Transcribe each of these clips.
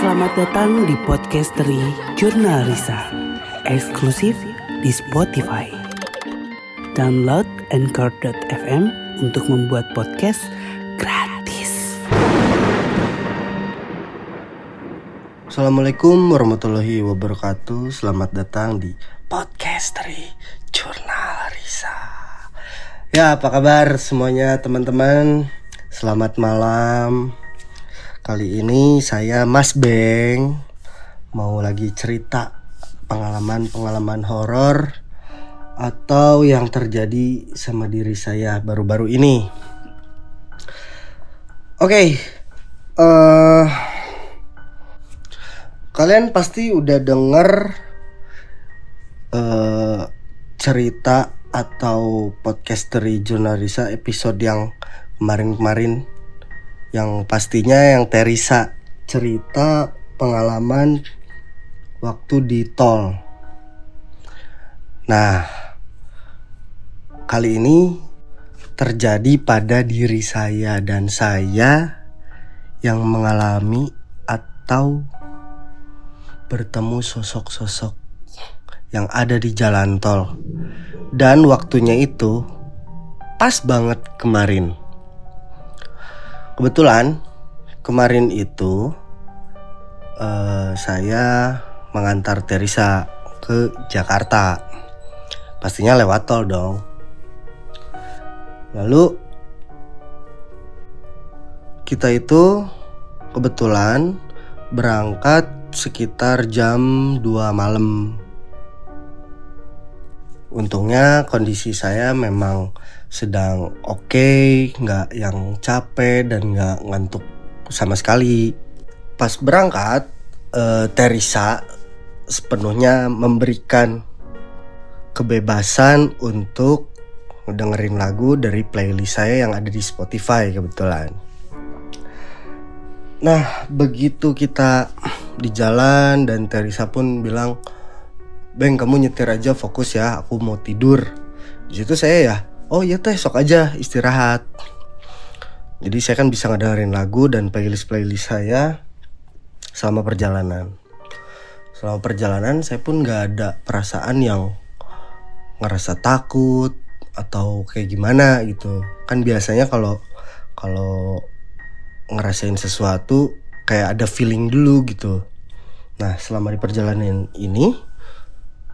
Selamat datang di podcast dari Jurnal Risa, eksklusif di Spotify. Download Anchor.fm untuk membuat podcast gratis. Assalamualaikum warahmatullahi wabarakatuh. Selamat datang di podcast dari Jurnal Risa. Ya apa kabar semuanya teman-teman? Selamat malam Kali ini saya Mas Beng. Mau lagi cerita pengalaman-pengalaman horor Atau yang terjadi sama diri saya baru-baru ini. Oke okay, uh, Kalian pasti udah denger uh, cerita atau podcast dari Jurnalisa episode yang kemarin-kemarin yang pastinya yang Teresa cerita pengalaman waktu di tol. Nah, kali ini terjadi pada diri saya dan saya yang mengalami atau bertemu sosok-sosok yang ada di jalan tol. Dan waktunya itu pas banget kemarin. Kebetulan kemarin itu uh, saya mengantar Teresa ke Jakarta. Pastinya lewat tol dong. Lalu kita itu kebetulan berangkat sekitar jam 2 malam. Untungnya kondisi saya memang sedang oke, okay, nggak yang capek dan nggak ngantuk sama sekali. Pas berangkat, uh, Teresa sepenuhnya memberikan kebebasan untuk dengerin lagu dari playlist saya yang ada di Spotify kebetulan. Nah, begitu kita di jalan dan Teresa pun bilang Beng kamu nyetir aja fokus ya aku mau tidur. Di situ saya ya oh iya teh sok aja istirahat. Jadi saya kan bisa ngedengerin lagu dan playlist playlist saya selama perjalanan. Selama perjalanan saya pun nggak ada perasaan yang ngerasa takut atau kayak gimana gitu. Kan biasanya kalau kalau ngerasain sesuatu kayak ada feeling dulu gitu. Nah, selama di perjalanan ini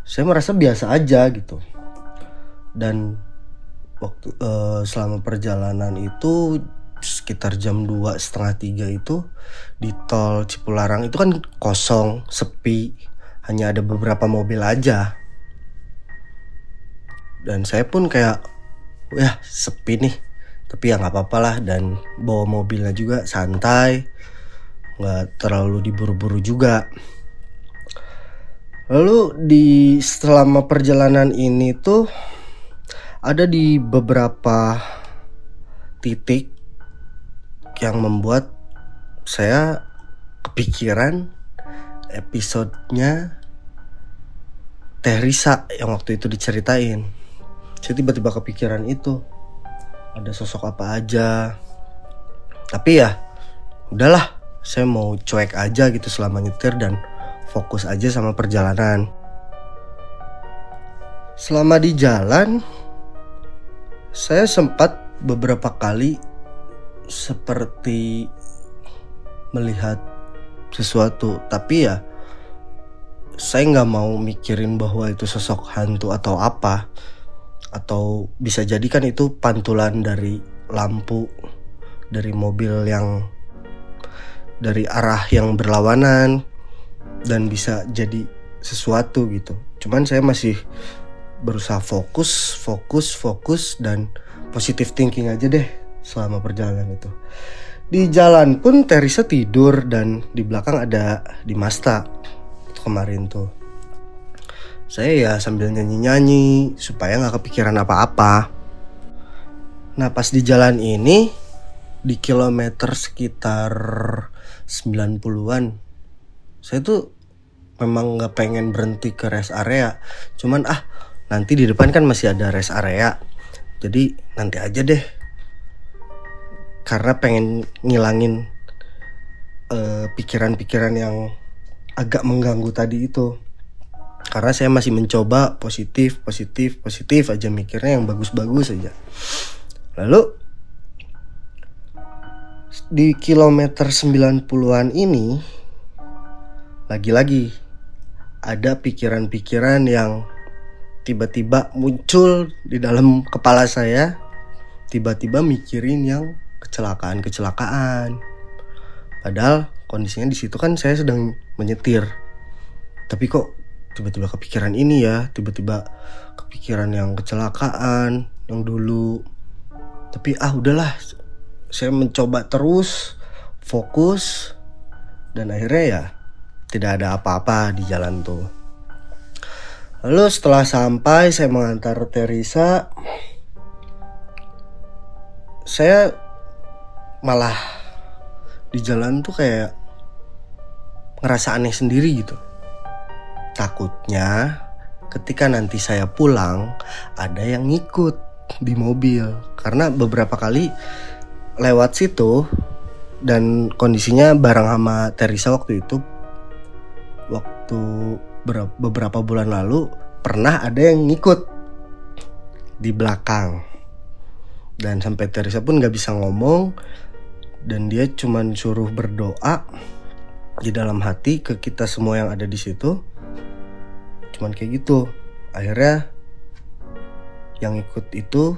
saya merasa biasa aja gitu. Dan waktu uh, selama perjalanan itu sekitar jam dua setengah tiga itu di tol Cipularang itu kan kosong, sepi, hanya ada beberapa mobil aja. Dan saya pun kayak, ya sepi nih, tapi ya nggak apa-apa lah dan bawa mobilnya juga santai, nggak terlalu diburu-buru juga. Lalu di selama perjalanan ini tuh ada di beberapa titik yang membuat saya kepikiran episodenya Teh Risa yang waktu itu diceritain. Saya tiba-tiba kepikiran itu. Ada sosok apa aja. Tapi ya udahlah, saya mau cuek aja gitu selama nyetir dan fokus aja sama perjalanan. Selama di jalan, saya sempat beberapa kali seperti melihat sesuatu, tapi ya saya nggak mau mikirin bahwa itu sosok hantu atau apa, atau bisa jadikan itu pantulan dari lampu dari mobil yang dari arah yang berlawanan dan bisa jadi sesuatu gitu. Cuman saya masih berusaha fokus, fokus, fokus dan positive thinking aja deh selama perjalanan itu. Di jalan pun Teresa tidur dan di belakang ada di Masta kemarin tuh. Saya ya sambil nyanyi-nyanyi supaya nggak kepikiran apa-apa. Nah pas di jalan ini di kilometer sekitar 90-an saya tuh memang nggak pengen berhenti ke rest area. Cuman ah nanti di depan kan masih ada rest area. Jadi nanti aja deh. Karena pengen ngilangin eh, pikiran-pikiran uh, yang agak mengganggu tadi itu. Karena saya masih mencoba positif positif positif aja mikirnya yang bagus-bagus aja. Lalu di kilometer 90-an ini lagi-lagi ada pikiran-pikiran yang tiba-tiba muncul di dalam kepala saya tiba-tiba mikirin yang kecelakaan-kecelakaan. Padahal kondisinya di situ kan saya sedang menyetir. Tapi kok tiba-tiba kepikiran ini ya tiba-tiba kepikiran yang kecelakaan yang dulu. Tapi ah udahlah saya mencoba terus fokus dan akhirnya ya tidak ada apa-apa di jalan tuh. Lalu setelah sampai saya mengantar Teresa. Saya malah di jalan tuh kayak ngerasa aneh sendiri gitu. Takutnya ketika nanti saya pulang ada yang ngikut di mobil. Karena beberapa kali lewat situ dan kondisinya bareng sama Teresa waktu itu waktu beberapa bulan lalu pernah ada yang ngikut di belakang. Dan sampai Teresa pun nggak bisa ngomong dan dia cuman suruh berdoa di dalam hati ke kita semua yang ada di situ. Cuman kayak gitu. Akhirnya yang ikut itu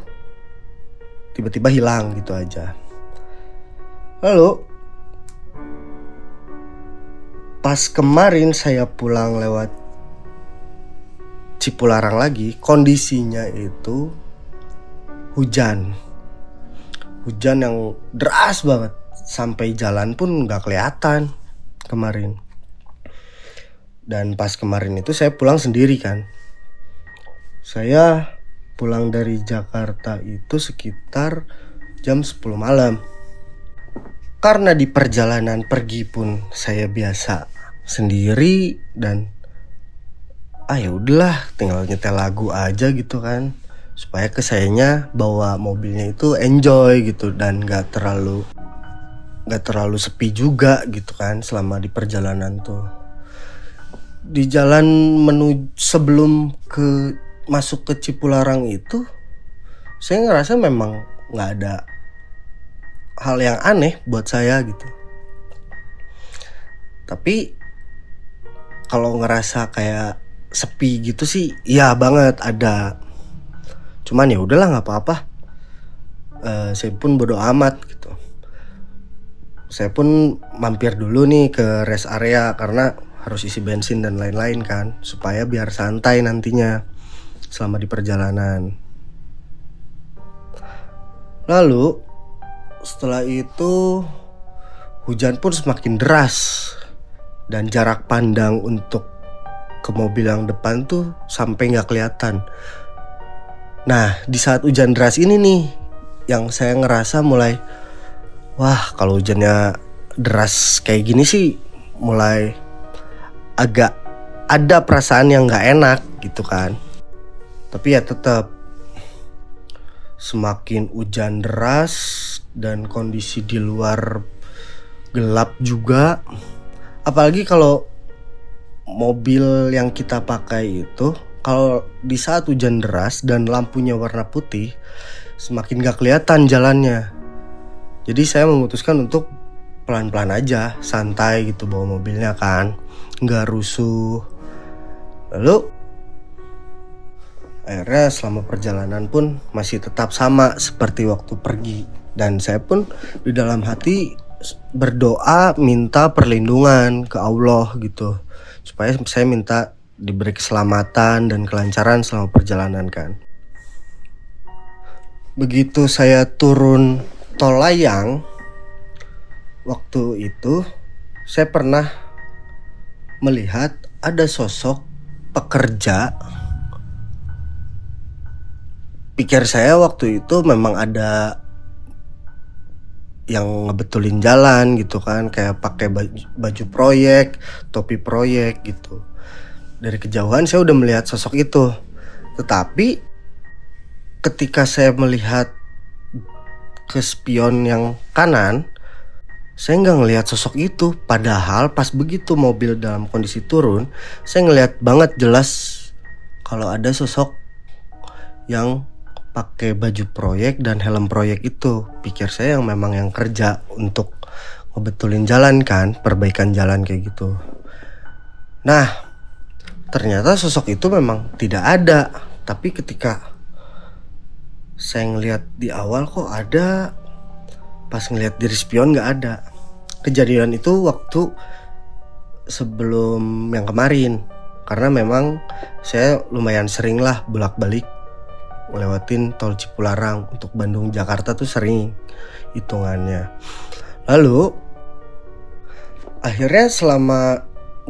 tiba-tiba hilang gitu aja. Lalu pas kemarin saya pulang lewat Cipularang lagi kondisinya itu hujan hujan yang deras banget sampai jalan pun nggak kelihatan kemarin dan pas kemarin itu saya pulang sendiri kan. Saya pulang dari Jakarta itu sekitar jam 10 malam. Karena di perjalanan pergi pun saya biasa sendiri dan ah ya udahlah tinggal nyetel lagu aja gitu kan. Supaya kesayanya bawa mobilnya itu enjoy gitu dan gak terlalu gak terlalu sepi juga gitu kan selama di perjalanan tuh. Di jalan menuju sebelum ke masuk ke Cipularang itu saya ngerasa memang nggak ada hal yang aneh buat saya gitu. Tapi kalau ngerasa kayak sepi gitu sih iya banget ada. Cuman ya udahlah nggak apa-apa. Uh, saya pun bodo amat gitu. Saya pun mampir dulu nih ke rest area karena harus isi bensin dan lain-lain kan supaya biar santai nantinya selama di perjalanan. Lalu setelah itu hujan pun semakin deras dan jarak pandang untuk ke mobil yang depan tuh sampai nggak kelihatan. Nah di saat hujan deras ini nih yang saya ngerasa mulai wah kalau hujannya deras kayak gini sih mulai agak ada perasaan yang nggak enak gitu kan tapi ya tetap semakin hujan deras dan kondisi di luar gelap juga apalagi kalau mobil yang kita pakai itu kalau di saat hujan deras dan lampunya warna putih semakin gak kelihatan jalannya. Jadi saya memutuskan untuk pelan-pelan aja santai gitu bawa mobilnya kan nggak rusuh. Lalu akhirnya selama perjalanan pun masih tetap sama seperti waktu pergi. Dan saya pun di dalam hati berdoa minta perlindungan ke Allah gitu. Supaya saya minta diberi keselamatan dan kelancaran selama perjalanan kan. Begitu saya turun tol layang waktu itu saya pernah melihat ada sosok pekerja. Pikir saya waktu itu memang ada yang ngebetulin jalan gitu kan kayak pakai baju, baju proyek topi proyek gitu. Dari kejauhan saya udah melihat sosok itu. Tetapi ketika saya melihat ke spion yang kanan saya nggak ngelihat sosok itu. Padahal pas begitu mobil dalam kondisi turun saya ngelihat banget jelas kalau ada sosok yang pakai baju proyek dan helm proyek itu. Pikir saya yang memang yang kerja untuk ngebetulin jalan kan perbaikan jalan kayak gitu. Nah ternyata sosok itu memang tidak ada. Tapi ketika saya ngelihat di awal kok ada pas ngelihat diri spion nggak ada. Kejadian itu waktu sebelum yang kemarin. Karena memang saya lumayan sering lah bolak-balik lewatin tol Cipularang untuk Bandung Jakarta tuh sering hitungannya. Lalu akhirnya selama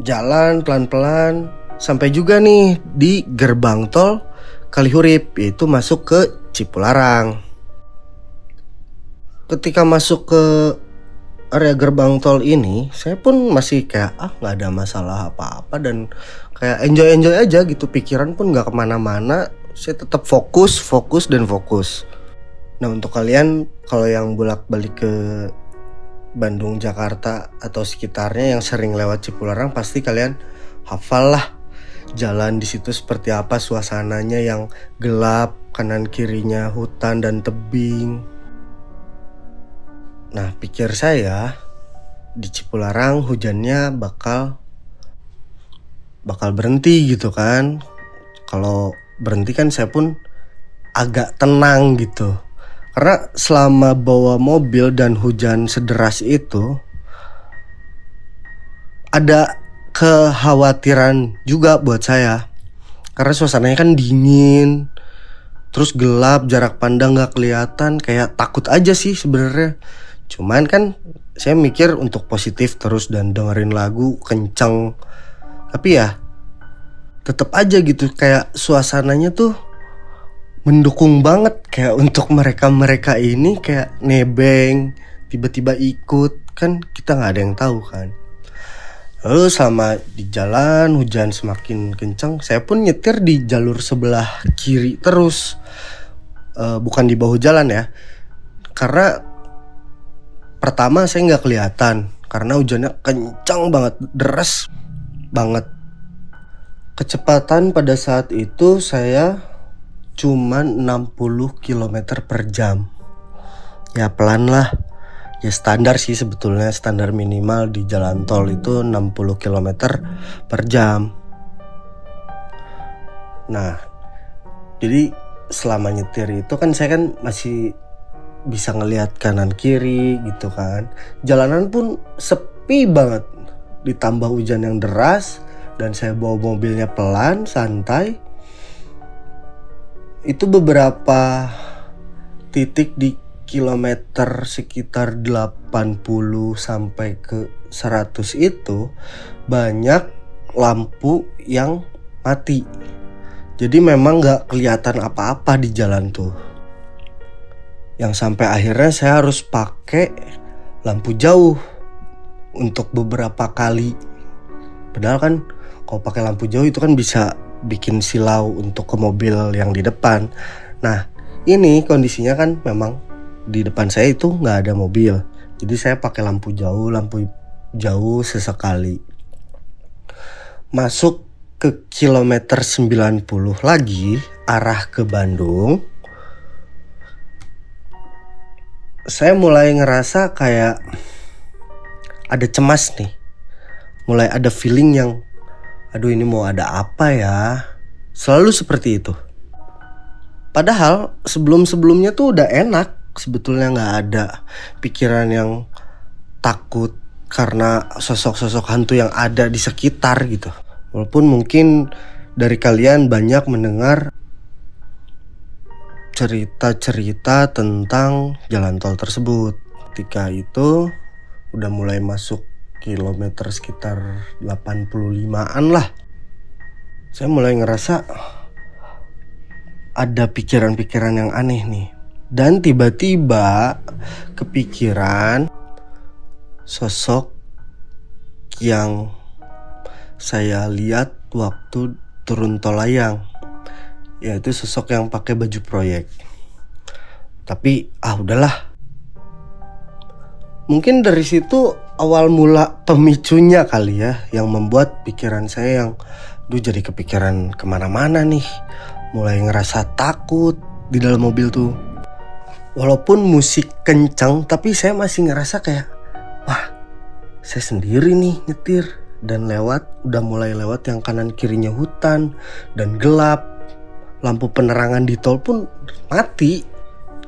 jalan pelan-pelan sampai juga nih di gerbang tol Kalihurip yaitu masuk ke Cipularang. Ketika masuk ke area gerbang tol ini saya pun masih kayak ah nggak ada masalah apa-apa dan kayak enjoy enjoy aja gitu. Pikiran pun nggak ke mana-mana saya tetap fokus fokus dan fokus nah untuk kalian kalau yang bolak balik ke Bandung Jakarta atau sekitarnya yang sering lewat Cipularang pasti kalian hafal lah jalan di situ seperti apa suasananya yang gelap kanan kirinya hutan dan tebing Nah, pikir saya di Cipularang hujannya bakal bakal berhenti gitu kan. Kalau berhenti kan saya pun agak tenang gitu. Karena selama bawa mobil dan hujan sederas itu ada kekhawatiran juga buat saya. Karena suasananya kan dingin, terus gelap, jarak pandang gak kelihatan, kayak takut aja sih sebenarnya Cuman kan saya mikir untuk positif terus dan dengerin lagu kenceng. Tapi ya tetap aja gitu kayak suasananya tuh mendukung banget. Kayak untuk mereka-mereka ini kayak nebeng tiba-tiba ikut kan kita nggak ada yang tahu kan. Lalu sama di jalan hujan semakin kencang saya pun nyetir di jalur sebelah kiri terus. Uh, bukan di bahu jalan ya. Karena Pertama saya nggak kelihatan karena hujannya kencang banget, deras banget. Kecepatan pada saat itu saya cuma 60 km per jam. Ya pelan lah. Ya standar sih sebetulnya standar minimal di jalan tol itu 60 km per jam. Nah, jadi selama nyetir itu kan saya kan masih bisa ngelihat kanan kiri gitu kan jalanan pun sepi banget ditambah hujan yang deras dan saya bawa mobilnya pelan santai. Itu beberapa titik di kilometer sekitar 80 sampai ke 100 itu banyak lampu yang mati. Jadi memang nggak kelihatan apa-apa di jalan tuh. Yang sampai akhirnya saya harus pakai lampu jauh untuk beberapa kali. Padahal kan kalau pakai lampu jauh itu kan bisa bikin silau untuk ke mobil yang di depan. Nah ini kondisinya kan memang di depan saya itu nggak ada mobil. Jadi saya pakai lampu jauh, lampu jauh sesekali. Masuk ke kilometer 90 lagi arah ke Bandung saya mulai ngerasa kayak ada cemas nih. Mulai ada feeling yang aduh ini mau ada apa ya? Selalu seperti itu. Padahal sebelum-sebelumnya tuh udah enak. Sebetulnya nggak ada pikiran yang takut karena sosok-sosok hantu yang ada di sekitar gitu. Walaupun mungkin dari kalian banyak mendengar cerita-cerita tentang jalan tol tersebut. Ketika itu udah mulai masuk kilometer sekitar 85-an lah. Saya mulai ngerasa ada pikiran-pikiran yang aneh nih. Dan tiba-tiba kepikiran sosok yang saya lihat waktu turun tol layang yaitu sosok yang pakai baju proyek. Tapi ah udahlah. mungkin dari situ awal mula pemicunya kali ya yang membuat pikiran saya yang duh jadi kepikiran ke mana-mana nih. Mulai ngerasa takut di dalam mobil tuh. Walaupun musik kencang tapi saya masih ngerasa kayak wah saya sendiri nih nyetir. Dan lewat udah mulai lewat yang kanan kirinya hutan dan gelap. Lampu penerangan di tol pun mati.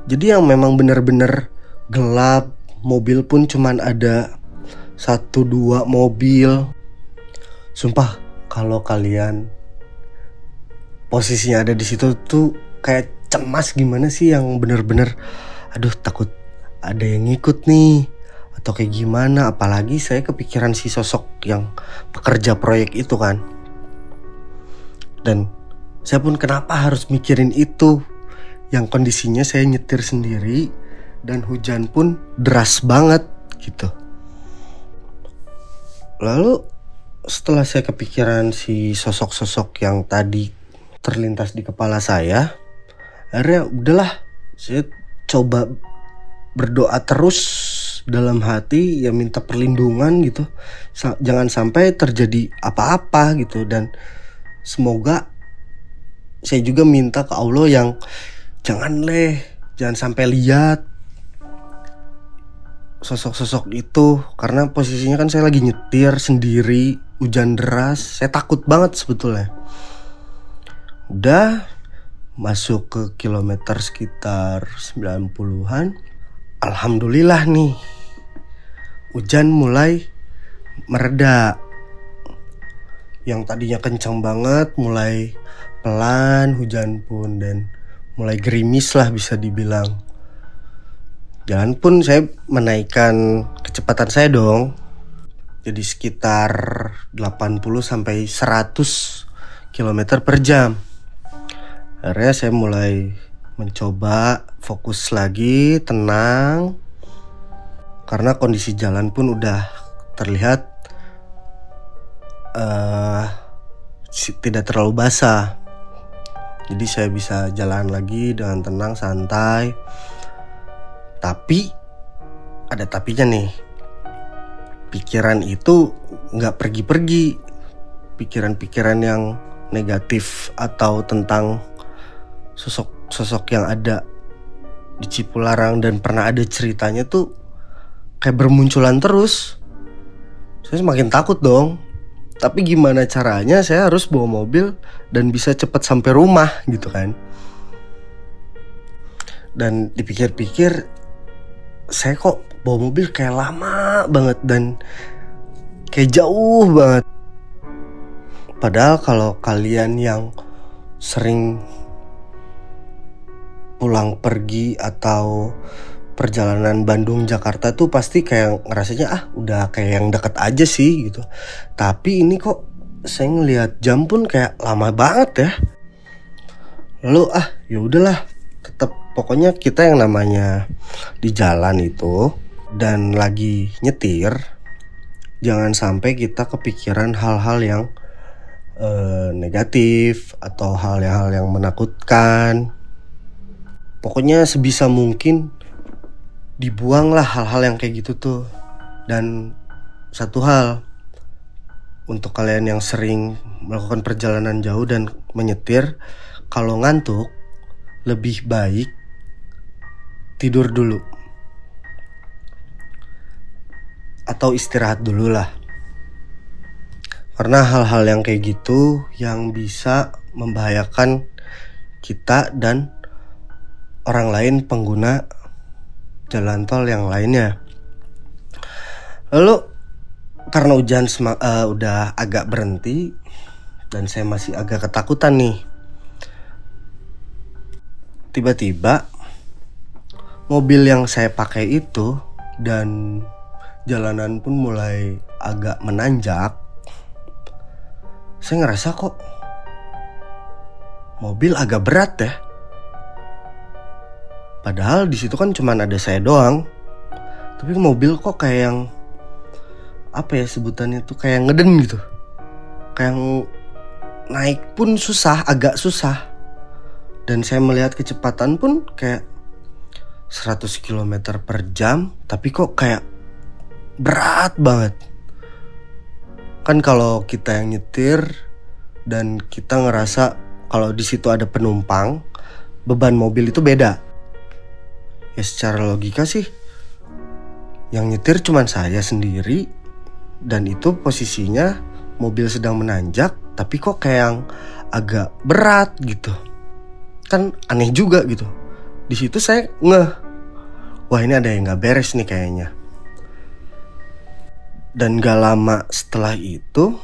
Jadi yang memang benar-benar gelap mobil pun cuman ada satu dua mobil. Sumpah kalau kalian posisinya ada di situ tuh kayak cemas gimana sih yang bener-bener aduh takut ada yang ngikut nih atau kayak gimana. Apalagi saya kepikiran si sosok yang pekerja proyek itu kan. Dan saya pun kenapa harus mikirin itu? Yang kondisinya saya nyetir sendiri dan hujan pun deras banget gitu lalu setelah saya kepikiran si sosok-sosok yang tadi terlintas di kepala saya akhirnya udahlah saya coba berdoa terus dalam hati ya minta perlindungan gitu. Sa jangan sampai terjadi apa-apa gitu. Dan semoga saya juga minta ke Allah yang jangan leh jangan sampai lihat sosok-sosok itu karena posisinya kan saya lagi nyetir sendiri hujan deras saya takut banget sebetulnya. Udah masuk ke kilometer sekitar 90-an Alhamdulillah nih Hujan mulai mereda. Yang tadinya kencang banget mulai pelan hujan pun Dan mulai gerimis lah bisa dibilang Jalan pun saya menaikkan kecepatan saya dong. Jadi sekitar 80 sampai 100 km per jam. Akhirnya saya mulai mencoba fokus lagi tenang. Karena kondisi jalan pun udah terlihat uh, tidak terlalu basah. Jadi saya bisa jalan lagi dengan tenang santai tapi ada tapinya nih pikiran itu nggak pergi-pergi pikiran-pikiran yang negatif atau tentang sosok sosok yang ada di Cipularang dan pernah ada ceritanya tuh kayak bermunculan terus. Saya semakin takut dong. Tapi gimana caranya saya harus bawa mobil dan bisa cepat sampai rumah gitu kan. Dan dipikir-pikir saya kok bawa mobil kayak lama banget dan kayak jauh banget. Padahal kalau kalian yang sering pulang pergi atau perjalanan Bandung Jakarta tuh pasti kayak ngerasanya ah udah kayak yang deket aja sih gitu. Tapi ini kok saya ngelihat jam pun kayak lama banget ya. Lalu ah ya udahlah tetap pokoknya kita yang namanya di jalan itu dan lagi nyetir jangan sampai kita kepikiran hal-hal yang uh, negatif atau hal-hal yang menakutkan. Pokoknya sebisa mungkin dibuanglah hal-hal yang kayak gitu tuh. Dan satu hal untuk kalian yang sering melakukan perjalanan jauh dan menyetir kalau ngantuk lebih baik tidur dulu atau istirahat dulu lah karena hal-hal yang kayak gitu yang bisa membahayakan kita dan orang lain pengguna jalan tol yang lainnya. Lalu karena hujan uh, udah agak berhenti dan saya masih agak ketakutan nih. Tiba-tiba mobil yang saya pakai itu dan jalanan pun mulai agak menanjak. Saya ngerasa kok mobil agak berat ya Padahal di situ kan cuma ada saya doang. Tapi mobil kok kayak yang apa ya sebutannya tuh kayak ngeden gitu. Kayak naik pun susah, agak susah. Dan saya melihat kecepatan pun kayak 100 km per jam, tapi kok kayak berat banget. Kan kalau kita yang nyetir dan kita ngerasa kalau di situ ada penumpang, beban mobil itu beda. Ya secara logika sih yang nyetir cuma saya sendiri dan itu posisinya mobil sedang menanjak tapi kok kayak yang agak berat gitu. Kan aneh juga gitu. Di situ saya ngeh. Wah ini ada yang nggak beres nih kayaknya. Dan gak lama setelah itu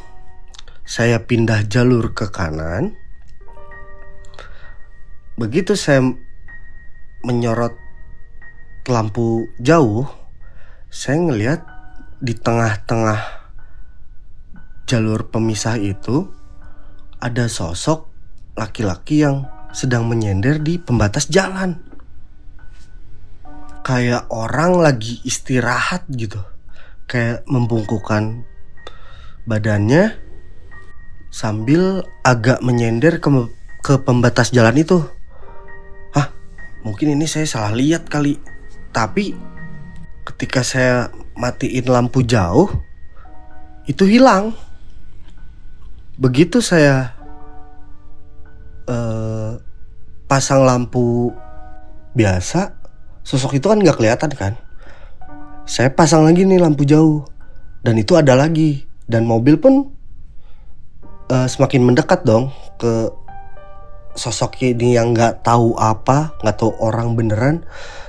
saya pindah jalur ke kanan. Begitu saya menyorot lampu jauh, saya ngelihat di tengah-tengah jalur pemisah itu ada sosok laki-laki yang sedang menyender di pembatas jalan. Kayak orang lagi istirahat gitu. Kayak membungkukan badannya sambil agak menyender ke, ke pembatas jalan itu. Hah, mungkin ini saya salah lihat kali. Tapi ketika saya matiin lampu jauh, itu hilang. Begitu saya uh, pasang lampu biasa, sosok itu kan nggak kelihatan kan. Saya pasang lagi nih lampu jauh, dan itu ada lagi, dan mobil pun uh, semakin mendekat dong ke sosok ini yang nggak tahu apa, nggak tahu orang beneran,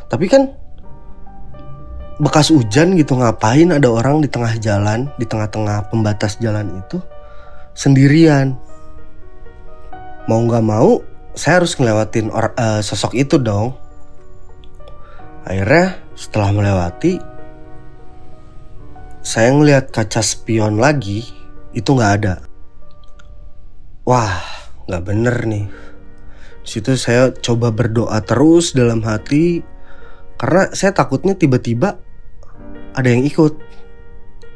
tapi kan bekas hujan gitu ngapain ada orang di tengah jalan di tengah-tengah pembatas jalan itu sendirian mau nggak mau saya harus ngelewatin or, uh, sosok itu dong. Akhirnya setelah melewati saya ngelihat kaca spion lagi itu nggak ada. Wah nggak bener nih. Situ saya coba berdoa terus dalam hati karena saya takutnya tiba-tiba ada yang ikut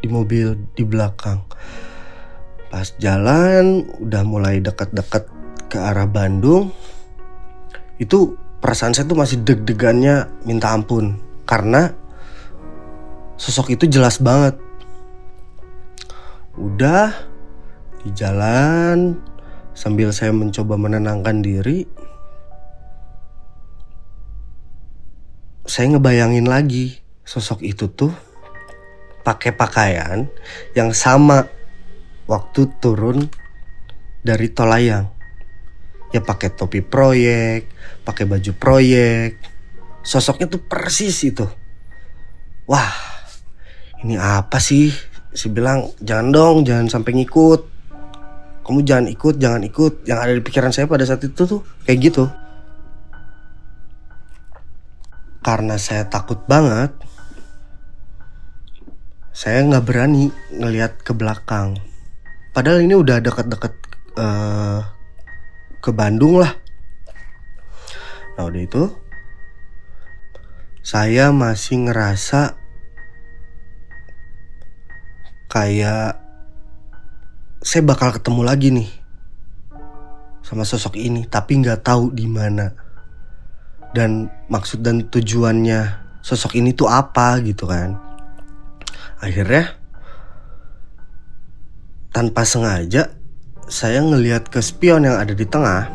di mobil di belakang. Pas jalan udah mulai dekat-dekat ke arah Bandung, itu perasaan saya tuh masih deg-degannya minta ampun karena sosok itu jelas banget. Udah di jalan sambil saya mencoba menenangkan diri, saya ngebayangin lagi sosok itu tuh pakai pakaian yang sama waktu turun dari tolayang. Ya pakai topi proyek, pakai baju proyek. Sosoknya tuh persis itu. Wah, ini apa sih? Si bilang, jangan dong, jangan sampai ngikut. Kamu jangan ikut, jangan ikut. Yang ada di pikiran saya pada saat itu tuh kayak gitu. Karena saya takut banget, saya nggak berani ngelihat ke belakang. Padahal ini udah dekat-dekat uh, ke Bandung lah. Nah udah itu, saya masih ngerasa kayak saya bakal ketemu lagi nih sama sosok ini, tapi nggak tahu di mana dan maksud dan tujuannya sosok ini tuh apa gitu kan akhirnya tanpa sengaja saya ngelihat ke spion yang ada di tengah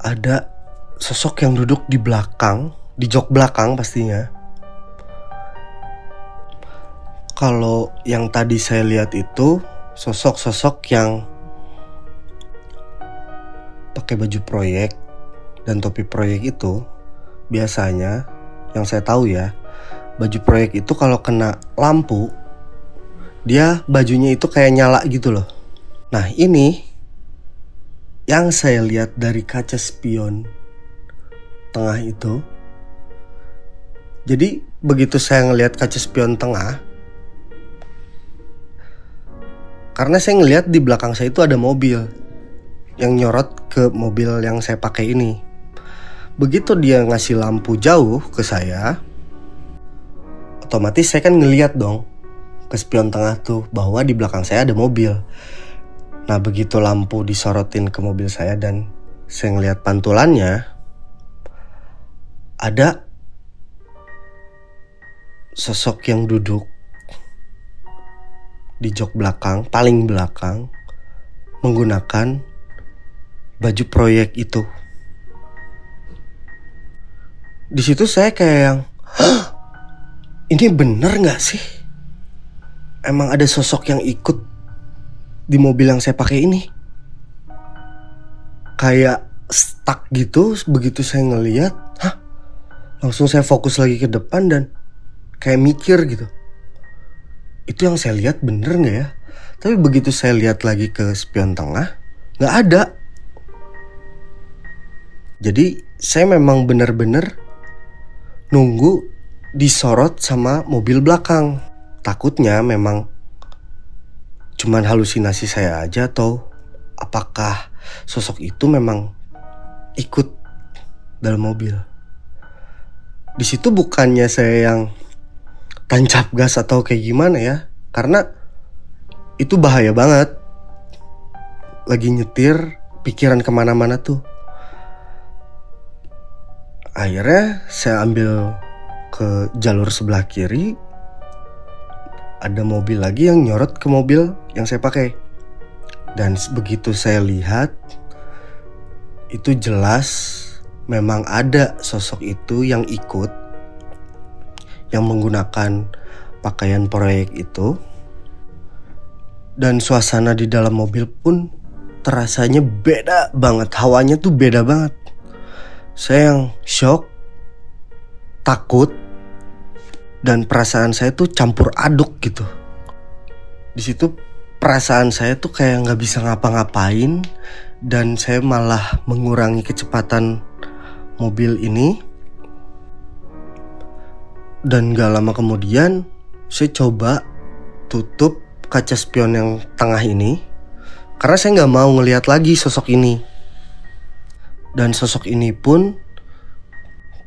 ada sosok yang duduk di belakang di jok belakang pastinya kalau yang tadi saya lihat itu sosok-sosok yang pakai baju proyek dan topi proyek itu biasanya yang saya tahu ya baju proyek itu kalau kena lampu dia bajunya itu kayak nyala gitu loh. Nah ini yang saya lihat dari kaca spion tengah itu. Jadi begitu saya ngelihat kaca spion tengah, karena saya ngelihat di belakang saya itu ada mobil yang nyorot ke mobil yang saya pakai ini. Begitu dia ngasih lampu jauh ke saya, otomatis saya kan ngeliat dong ke spion tengah tuh bahwa di belakang saya ada mobil. Nah begitu lampu disorotin ke mobil saya dan saya ngeliat pantulannya ada sosok yang duduk di jok belakang, paling belakang, menggunakan baju proyek itu. Di situ saya kayak yang, ini bener nggak sih? Emang ada sosok yang ikut di mobil yang saya pakai ini? Kayak stuck gitu begitu saya ngeliat, hah? Langsung saya fokus lagi ke depan dan kayak mikir gitu. Itu yang saya lihat bener nggak ya? Tapi begitu saya lihat lagi ke spion tengah, nggak ada. Jadi saya memang bener-bener nunggu disorot sama mobil belakang. Takutnya memang cuman halusinasi saya aja atau apakah sosok itu memang ikut dalam mobil. Di situ bukannya saya yang tancap gas atau kayak gimana ya? Karena itu bahaya banget. Lagi nyetir pikiran ke mana-mana tuh. Akhirnya saya ambil ke jalur sebelah kiri ada mobil lagi yang nyorot ke mobil yang saya pakai. Dan begitu saya lihat itu jelas memang ada sosok itu yang ikut yang menggunakan pakaian proyek itu. Dan suasana di dalam mobil pun terasanya beda banget hawanya tuh beda banget. Saya yang shock takut dan perasaan saya tuh campur aduk gitu di situ perasaan saya tuh kayak nggak bisa ngapa-ngapain dan saya malah mengurangi kecepatan mobil ini dan gak lama kemudian saya coba tutup kaca spion yang tengah ini karena saya nggak mau ngelihat lagi sosok ini. Dan sosok ini pun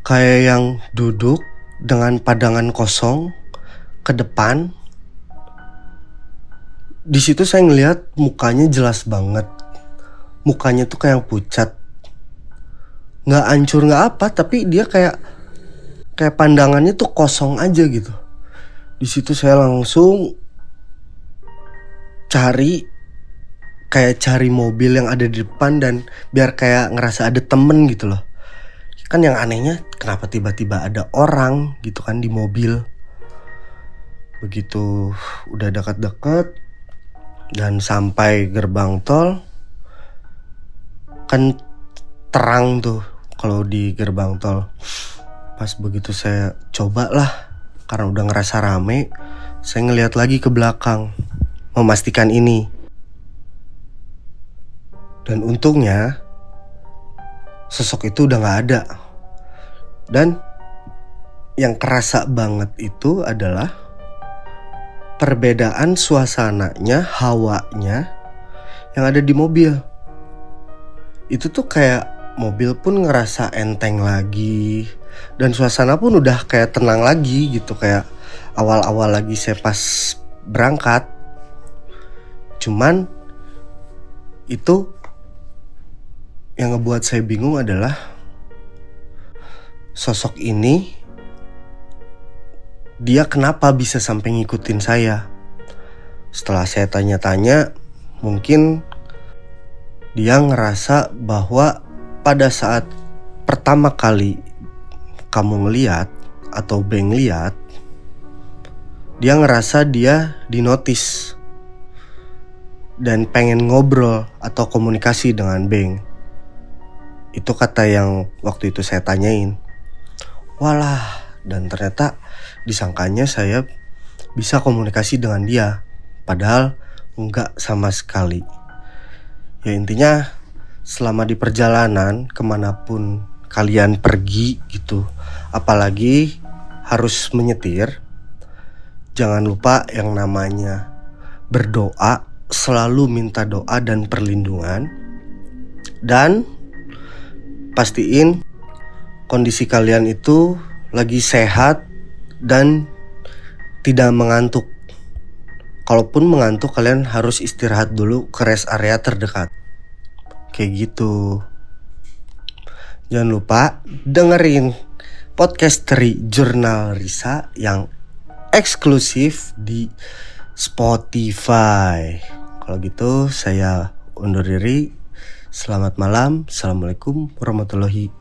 kayak yang duduk dengan padangan kosong ke depan. Di situ saya ngelihat mukanya jelas banget. Mukanya tuh kayak pucat. Nggak hancur nggak apa, tapi dia kayak kayak pandangannya tuh kosong aja gitu. Di situ saya langsung cari kayak cari mobil yang ada di depan dan biar kayak ngerasa ada temen gitu loh. Kan yang anehnya kenapa tiba-tiba ada orang gitu kan di mobil. Begitu udah dekat-dekat dan sampai gerbang tol kan terang tuh kalau di gerbang tol. Pas begitu saya coba lah karena udah ngerasa rame saya ngeliat lagi ke belakang memastikan ini. Dan untungnya sosok itu udah nggak ada dan yang kerasa banget itu adalah perbedaan suasananya hawanya yang ada di mobil. Itu tuh kayak mobil pun ngerasa enteng lagi dan suasana pun udah kayak tenang lagi gitu kayak awal-awal lagi saya pas berangkat. Cuman itu yang ngebuat saya bingung adalah sosok ini dia kenapa bisa sampai ngikutin saya setelah saya tanya-tanya mungkin dia ngerasa bahwa pada saat pertama kali kamu ngeliat atau Beng lihat, dia ngerasa dia dinotis dan pengen ngobrol atau komunikasi dengan Beng. Itu kata yang waktu itu saya tanyain. Walah, dan ternyata disangkanya saya bisa komunikasi dengan dia. Padahal enggak sama sekali. Ya intinya selama di perjalanan ke mana pun kalian pergi gitu apalagi harus menyetir jangan lupa yang namanya berdoa selalu minta doa dan perlindungan dan pastiin kondisi kalian itu lagi sehat dan tidak mengantuk kalaupun mengantuk kalian harus istirahat dulu ke rest area terdekat kayak gitu Jangan lupa dengerin podcast dari Jurnal Risa yang eksklusif di Spotify. Kalau gitu saya undur diri. Selamat malam. Assalamualaikum warahmatullahi